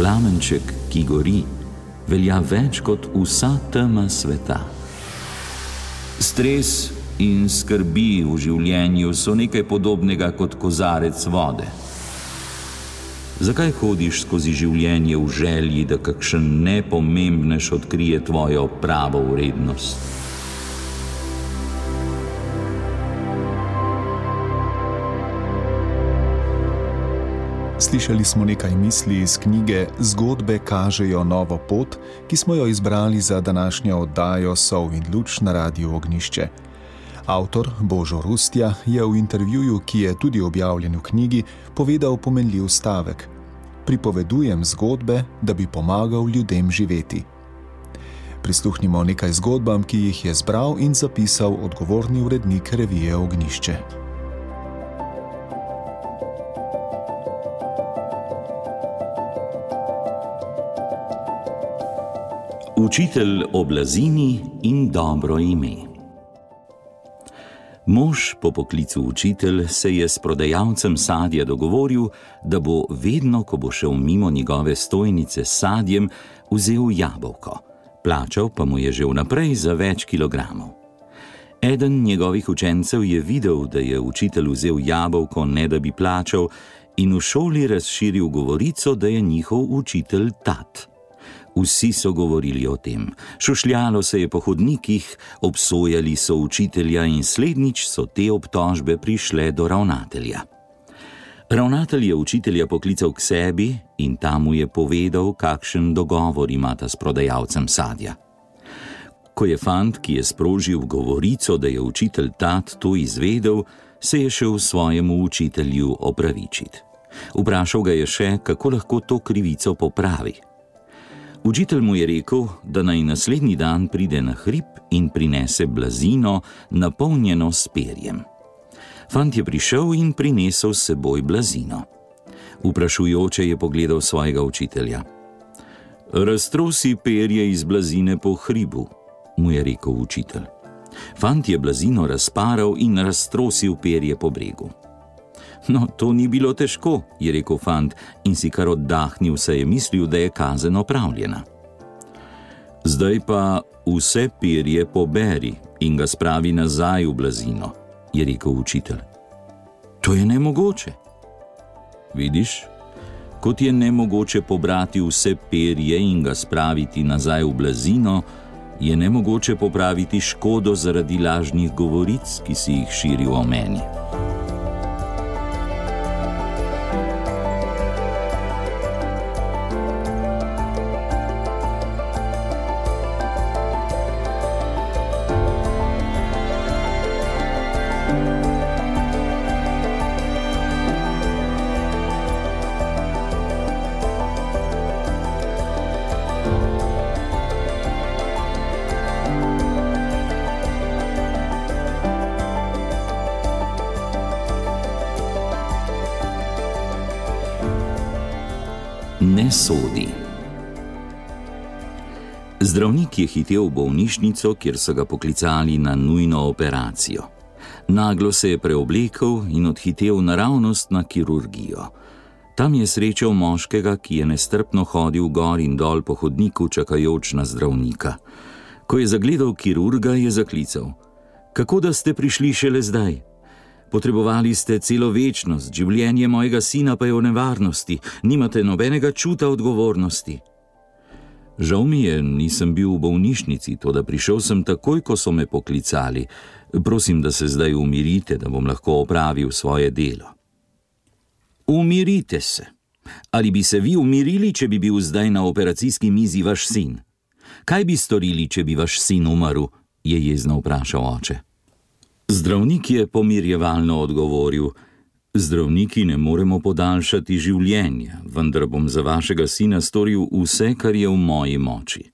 Plamenček, ki gori, velja več kot vsa tema sveta. Stres in skrbi v življenju so nekaj podobnega kot kozarec vode. Zakaj hodiš skozi življenje v želji, da kakšen nepomembnež odkrije tvojo pravo vrednost? Slišali smo nekaj misli iz knjige Zgodbe kažejo novo pot, ki smo jo izbrali za današnjo oddajo Sov in Luč na Radiu Ognišče. Avtor Božo Rustja je v intervjuju, ki je tudi objavljen v knjigi, povedal pomenljiv stavek: Pripovedujem zgodbe, da bi pomagal ljudem živeti. Prisluhnimo nekaj zgodbam, ki jih je zbral in zapisal odgovorni urednik revije Ognišče. Učitelj o blazini in dobro ime. Mož po poklicu učitelj se je s prodajalcem sadja dogovoril, da bo vedno, ko bo šel mimo njegove stojnice s sadjem, vzel jabolko, plačal pa mu je že vnaprej za več kilogramov. Eden njegovih učencev je videl, da je učitelj vzel jabolko, ne da bi plačal, in v šoli razširil govorico, da je njihov učitelj tat. Vsi so govorili o tem, šušljalo se je po hodnikih, obsojali so učitelja in slednjič so te obtožbe prišle do ravnatelja. Ravnatelj je učitelja poklical k sebi in tam mu je povedal, kakšen dogovor imata s prodajalcem sadja. Ko je fant, ki je sprožil govorico, da je učitelj tat to izvedel, se je šel svojemu učitelju opravičiti. Vprašal ga je še, kako lahko to krivico popravi. Učitelj mu je rekel, da naj naslednji dan pride na hrib in prinese blazino, napolnjeno s perjem. Fant je prišel in prinesel s seboj blazino. Vprašujoče je pogledal svojega učitelja. Raztrosi perje iz blazine po hribu, mu je rekel učitelj. Fant je blazino razparal in raztrosil perje po bregu. No, to ni bilo težko, je rekel fant in si kar oddahnil, saj je mislil, da je kazen opravljena. Zdaj pa vse perje poberi in ga spravi nazaj v blazino, je rekel učitelj. To je nemogoče. Vidiš, kot je nemogoče pobrati vse perje in ga spraviti nazaj v blazino, je nemogoče popraviti škodo zaradi lažnih govoric, ki si jih širil o meni. Ne sodi. Zdravnik je hitel v bolnišnico, kjer so ga poklicali na nujno operacijo. Naglo se je preoblekel in odhitel naravnost na kirurgijo. Tam je srečal moškega, ki je nestrpno hodil gor in dol po hodniku, čakajoč na zdravnika. Ko je zagledal kirurga, je zaklical: Kako da ste prišli šele zdaj? Potrebovali ste celo večnost, življenje mojega sina pa je v nevarnosti, nimate nobenega čuta odgovornosti. Žal mi je, nisem bil v bolnišnici, to da prišel sem takoj, ko so me poklicali. Prosim, da se zdaj umirite, da bom lahko opravil svoje delo. Umirite se. Ali bi se vi umirili, če bi bil zdaj na operacijski mizi vaš sin? Kaj bi storili, če bi vaš sin umrl? je jezno vprašal oče. Zdravnik je pomirjevalno odgovoril: Zdravniki ne moremo podaljšati življenja, vendar bom za vašega sina storil vse, kar je v moji moči.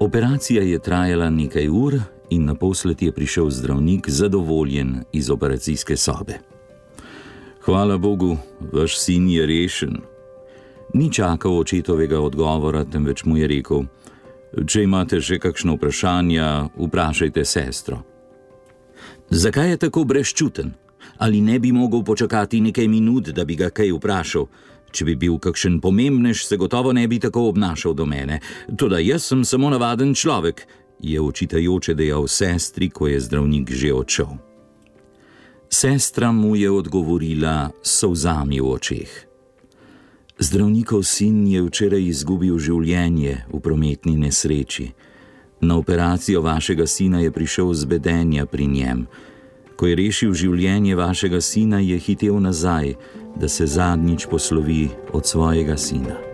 Operacija je trajala nekaj ur in naposled je prišel zdravnik zadovoljen iz operacijske sobe. Hvala Bogu, vaš sin je rešen. Ni čakal očetovega odgovora, temveč mu je rekel: Če imate še kakšno vprašanje, vprašajte sestro. Zakaj je tako brezčuten? Ali ne bi mogel počakati nekaj minut, da bi ga kaj vprašal? Če bi bil kakšen pomembnež, se gotovo ne bi tako obnašal do mene. Toda jaz sem samo navaden človek, je očitajoče dejal sestri, ko je zdravnik že odšel. Sestra mu je odgovorila s solzami v očeh. Zdravnikov sin je včeraj izgubil življenje v prometni nesreči. Na operacijo vašega sina je prišel zbedenja pri njem. Ko je rešil življenje vašega sina, je hitel nazaj, da se zadnjič poslovi od svojega sina.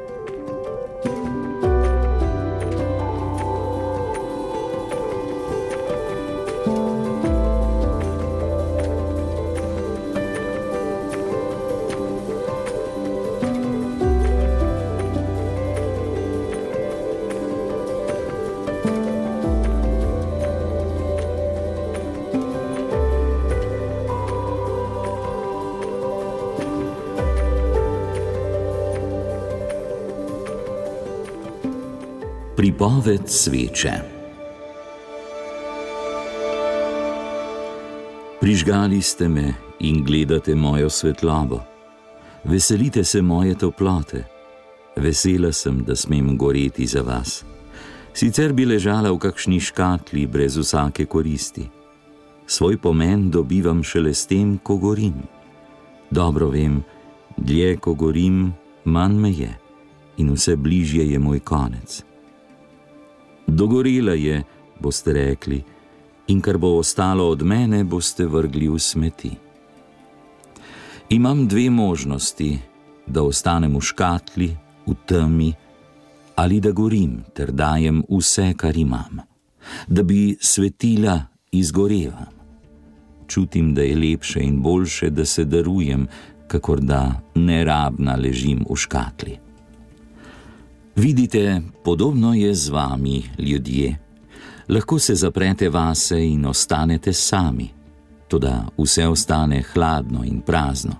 Pripoved sveče. Prižgali ste me in gledate mojo svetlobo. Veselite se moje toplote. Vesela sem, da smem goreti za vas. Sicer bi ležala v kakšni škatli brez vsake koristi. Svoj pomen dobivam šele s tem, ko gorim. Dobro vem, dlje ko gorim, manj me je in vse bližje je moj konec. Dogorela je, boste rekli, in kar bo ostalo od mene, boste vrgli v smeti. Imam dve možnosti, da ostanem v škatli, v temi, ali da gorim ter dajem vse, kar imam, da bi svetila izgorela. Čutim, da je lepše in boljše, da se darujem, kakor da nerabna ležim v škatli. Vidite, podobno je z vami, ljudje. Lahko se zaprete vase in ostanete sami, tudi vse ostane hladno in prazno.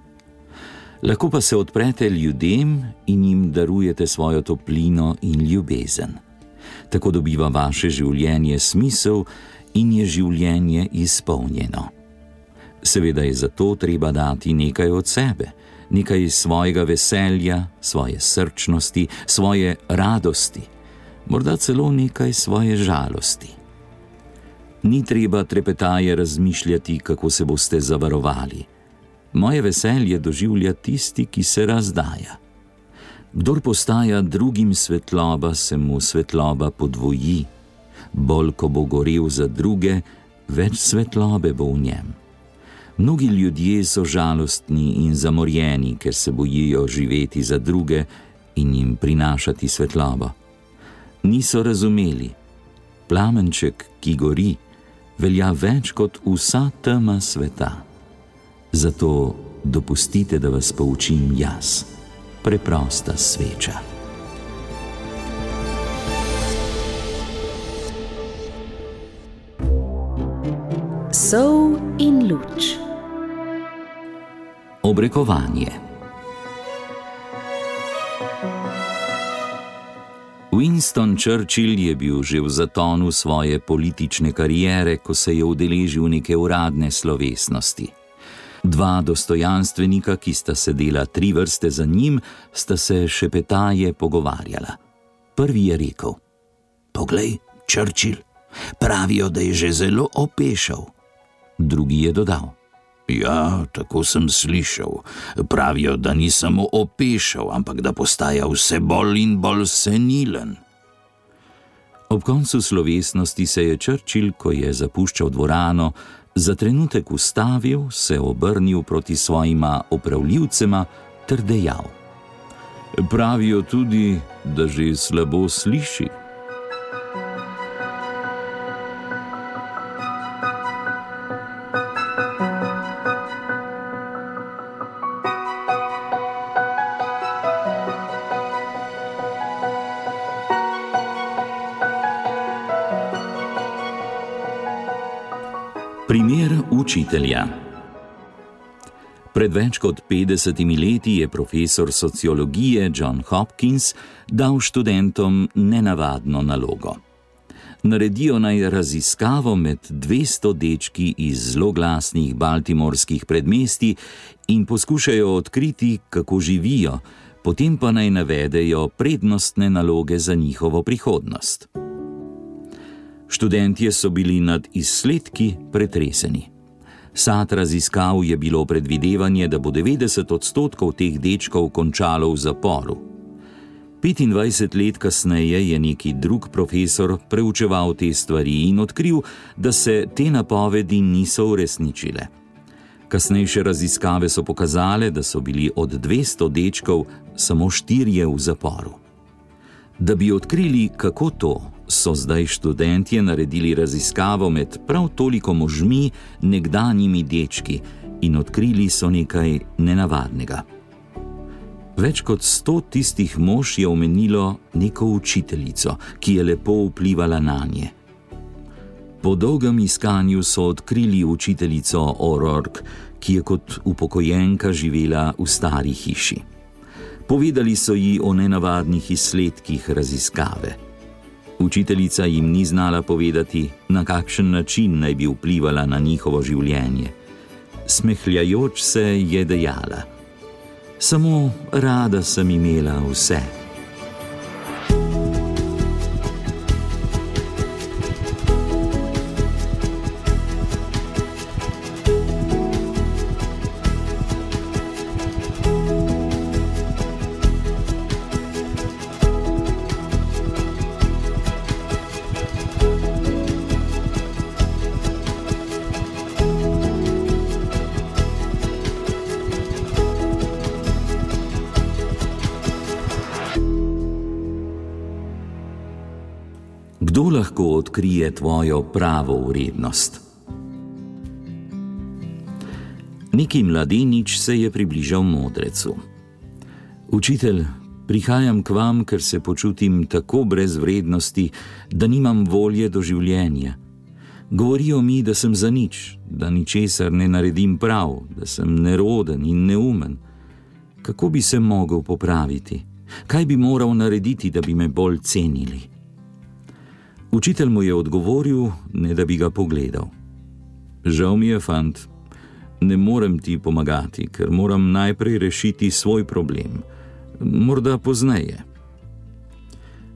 Lahko pa se odprete ljudem in jim darujete svojo toplino in ljubezen. Tako dobiva vaše življenje smisel in je življenje izpolnjeno. Seveda je za to treba dati nekaj od sebe nekaj svojega veselja, svoje srčnosti, svoje radosti, morda celo nekaj svoje žalosti. Ni treba trepetaje razmišljati, kako se boste zavarovali. Moje veselje doživlja tisti, ki se razdaja. Kdor postaja drugim svetloba, se mu svetloba podvoji. Bolj ko bo gorel za druge, več svetlobe bo v njem. Mnogi ljudje so žalostni in zamorjeni, ker se bojijo živeti za druge in jim prinašati svetlobo. Niso razumeli, plamenček, ki gori, velja več kot vsa tema sveta. Zato dopustite, da vas poučim jaz, preprosta sveča. Sol in luč obrekovanje. Winston Churchill je bil že v zatonu svoje politične kariere, ko se je udeležil neke uradne slovesnosti. Dva dostojanstvenika, ki sta sedela tri vrste za njim, sta se še petaje pogovarjala. Prvi je rekel: Poglej, Churchill, pravijo, da je že zelo opešal. Drugi je dodal: Ja, tako sem slišal. Pravijo, da ni samo opešal, ampak da postaja vse bolj in bolj senilen. Ob koncu slovesnosti se je Črčil, ko je zapuščal dvorano, za trenutek ustavil, se obrnil proti svojima opravljivcema ter dejal: Pravijo tudi, da že slabo sliši. Primer učitelja. Pred več kot 50 leti je profesor sociologije John Hopkins dal študentom nenavadno nalogo. Naredijo naj raziskavo med 200 dečki iz zloglasnih baltimorskih predmestij in poskušajo odkriti, kako živijo, potem pa naj navedejo prednostne naloge za njihovo prihodnost. Študentje so bili nad izsledki pretreseni. Sad raziskav je bilo predvidevanje, da bo 90 odstotkov teh dečkov končalo v zaporu. 25 let kasneje je neki drug profesor preučeval te stvari in odkril, da se te napovedi niso uresničile. Kasnejše raziskave so pokazale, da so bili od 200 dečkov samo štirje v zaporu. Da bi odkrili, kako to, so zdaj študentje naredili raziskavo med prav toliko možmi, nekdanjimi dečki, in odkrili so nekaj nenavadnega. Več kot sto tistih mož je omenilo neko učiteljico, ki je lepo vplivala na nje. Po dolgem iskanju so odkrili učiteljico O'Rourke, ki je kot upokojenka živela v stari hiši. Povedali so ji o nenavadnih izsledkih raziskave. Učiteljica jim ni znala povedati, na kakšen način naj bi vplivala na njihovo življenje. Smehljajoč se je dejala: Samo rada sem imela vse. Odkrije tvojo pravo vrednost? Neki mladenič se je približal modrecu. Učitelj, prihajam k vam, ker se počutim tako brez vrednosti, da nimam volje do življenja. Govorijo mi, da sem za nič, da ničesar ne naredim prav, da sem neroden in neumen. Kako bi se mogel popraviti? Kaj bi moral narediti, da bi me bolj cenili? Učitelj mu je odgovoril, ne da bi ga pogledal. Žal mi je, fant, ne morem ti pomagati, ker moram najprej rešiti svoj problem, morda pozneje.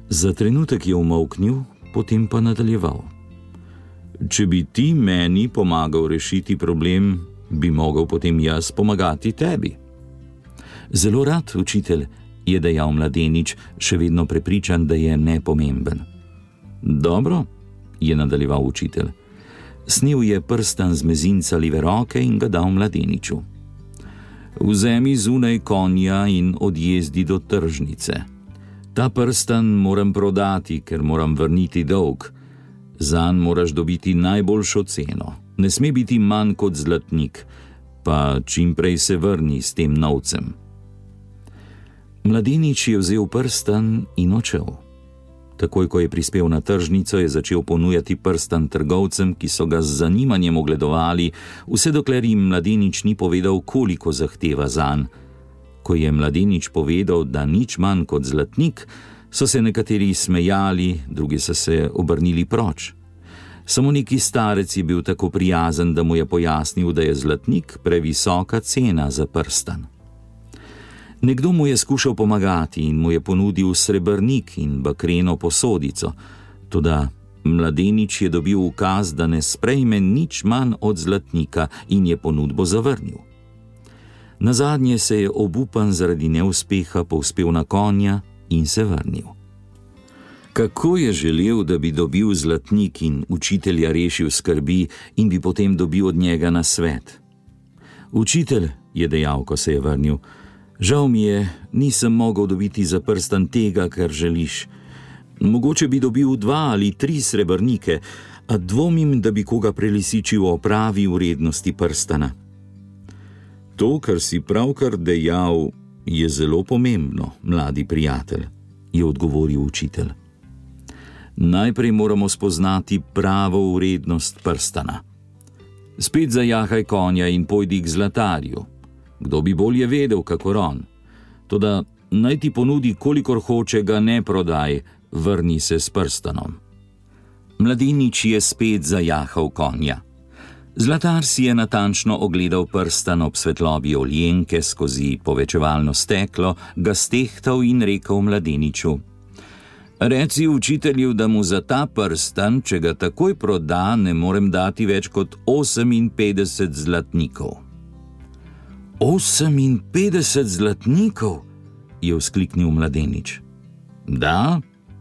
Za trenutek je umolknil, potem pa nadaljeval. Če bi ti meni pomagal rešiti problem, bi mogel potem jaz pomagati tebi. Zelo rad, učitelj, je dejal mladenič, še vedno prepričan, da je nepomemben. Dobro, je nadaljeval učitelj. Snil je prsten z mezinca leve roke in ga dal mladeniču. Vzemi zunaj konja in odjezdi do tržnice. Ta prsten moram prodati, ker moram vrniti dolg. Zan moraš dobiti najboljšo ceno, ne sme biti manj kot zlatnik, pa čim prej se vrni s tem novcem. Mladenič je vzel prsten in odšel. Takoj, ko je prispel na tržnico, je začel ponujati prstan trgovcem, ki so ga z zanimanjem ogledovali, vse dokler jim mladenič ni povedal, koliko zahteva za njega. Ko je mladenič povedal, da nič manj kot zlatnik, so se nekateri smejali, drugi so se obrnili proč. Samo neki starec je bil tako prijazen, da mu je pojasnil, da je zlatnik previsoka cena za prstan. Nekdo mu je skušal pomagati in mu je ponudil srebrnik in bakreno posodico, tudi mladenič je dobil ukaz, da ne sprejme nič manj od zlatnika in je ponudbo zavrnil. Na zadnje se je obupan zaradi neuspeha povzpel na konja in se vrnil. Kako je želel, da bi dobil zlatnik in učitelja rešil skrbi in bi potem dobil od njega na svet? Učitelj je dejal, ko se je vrnil. Žal mi je, nisem mogel dobiti za prstan tega, kar želiš. Mogoče bi dobil dva ali tri srebrnike, a dvomim, da bi koga prelisičil o pravi vrednosti prstana. To, kar si pravkar dejal, je zelo pomembno, mladi prijatelj, je odgovoril učitelj. Najprej moramo spoznati pravo vrednost prstana. Spet zajahaj konja in pojdi k zlatarju. Kdo bi bolje vedel, kako on? Toda naj ti ponudi, kolikor hoče, ga ne prodaj, vrni se s prstanom. Mladinič je spet zajahal konja. Zlatar si je natančno ogledal prstan ob svetlobi oljenke skozi povečevalno steklo, ga stehtal in rekel mladeniču: Reci učitelju, da mu za ta prstan, če ga takoj proda, ne morem dati več kot 58 zlatnikov. 58 zlatnikov, je vzkliknil mladenič. Da,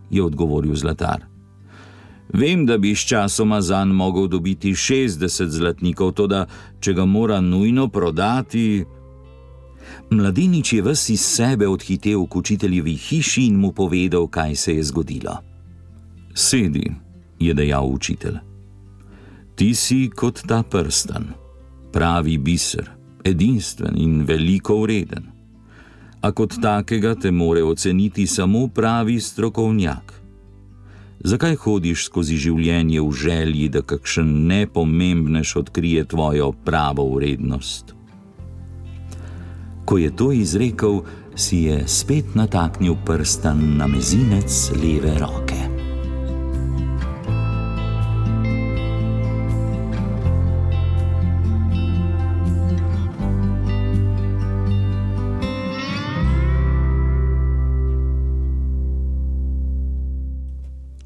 je odgovoril zlatar. Vem, da bi s časoma zanj mogel dobiti 60 zlatnikov, toda če ga mora nujno prodati. Mladenič je ves iz sebe odhitev k učiteljevi hiši in mu povedal, kaj se je zgodilo. Sedi, je dejal učitelj. Ti si kot ta prsten, pravi biser, edinstven in veliko vreden. A kot takega te more oceniti samo pravi strokovnjak. Zakaj hodiš skozi življenje v želji, da kakšen nepomembnež odkrije tvojo pravo vrednost? Ko je to izrekel, si je spet nataknil prstan na mezinec leve roke.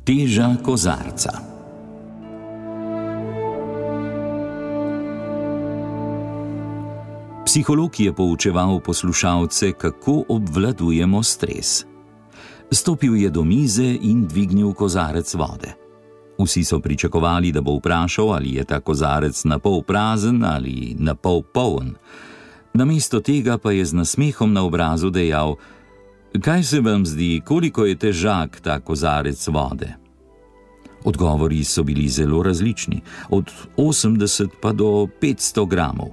Teža kozarca. Psiholog je poučeval poslušalce, kako obvladujemo stres. Stopil je do mize in dvignil kozarec vode. Vsi so pričakovali, da bo vprašal, ali je ta kozarec na pol prazen ali na pol poln. Namesto tega pa je z nasmehom na obrazu dejal: Kaj se vam zdi, koliko je težak ta kozarec vode? Odgovori so bili zelo različni, od 80 pa do 500 gramov.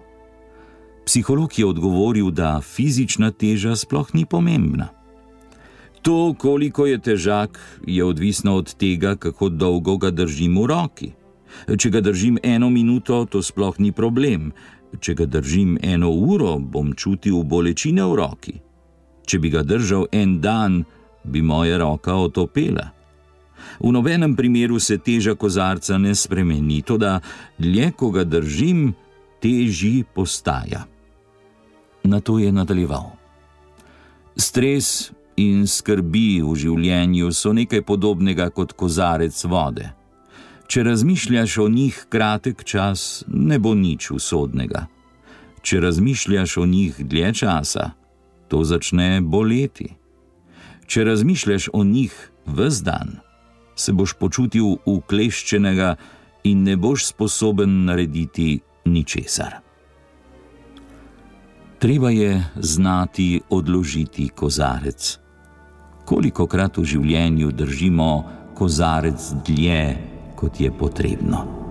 Psiholog je odgovoril, da fizična teža sploh ni pomembna. To, koliko je težak, je odvisno od tega, kako dolgo ga držim v roki. Če ga držim eno minuto, to sploh ni problem. Če ga držim eno uro, bom čutil bolečine v roki. Če bi ga držal en dan, bi moja roka otopela. V nobenem primeru se teža kozarca ne spremeni, to da dlje, ko ga držim, težji postaja. Na to je nadaljeval. Stres in skrbi v življenju so nekaj podobnega kot kozarec vode. Če razmišljaš o njih kratek čas, ne bo nič usodnega. Če razmišljaš o njih dlje časa, to začne boleti. Če razmišljaš o njih vse dan, se boš počutil ukleščenega in ne boš sposoben narediti ničesar. Treba je znati odložiti kozarec. Koliko krat v življenju držimo kozarec dlje, kot je potrebno?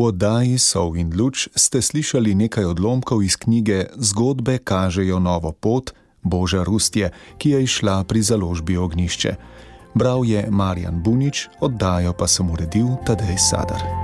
V oddaji Sov in Luč ste slišali nekaj odlomkov iz knjige Zgodbe kažejo novo pot Boža Rustje, ki je išla pri založbi Ognišče. Bral je Marjan Bunič, oddajo pa sem uredil Tadej Sadar.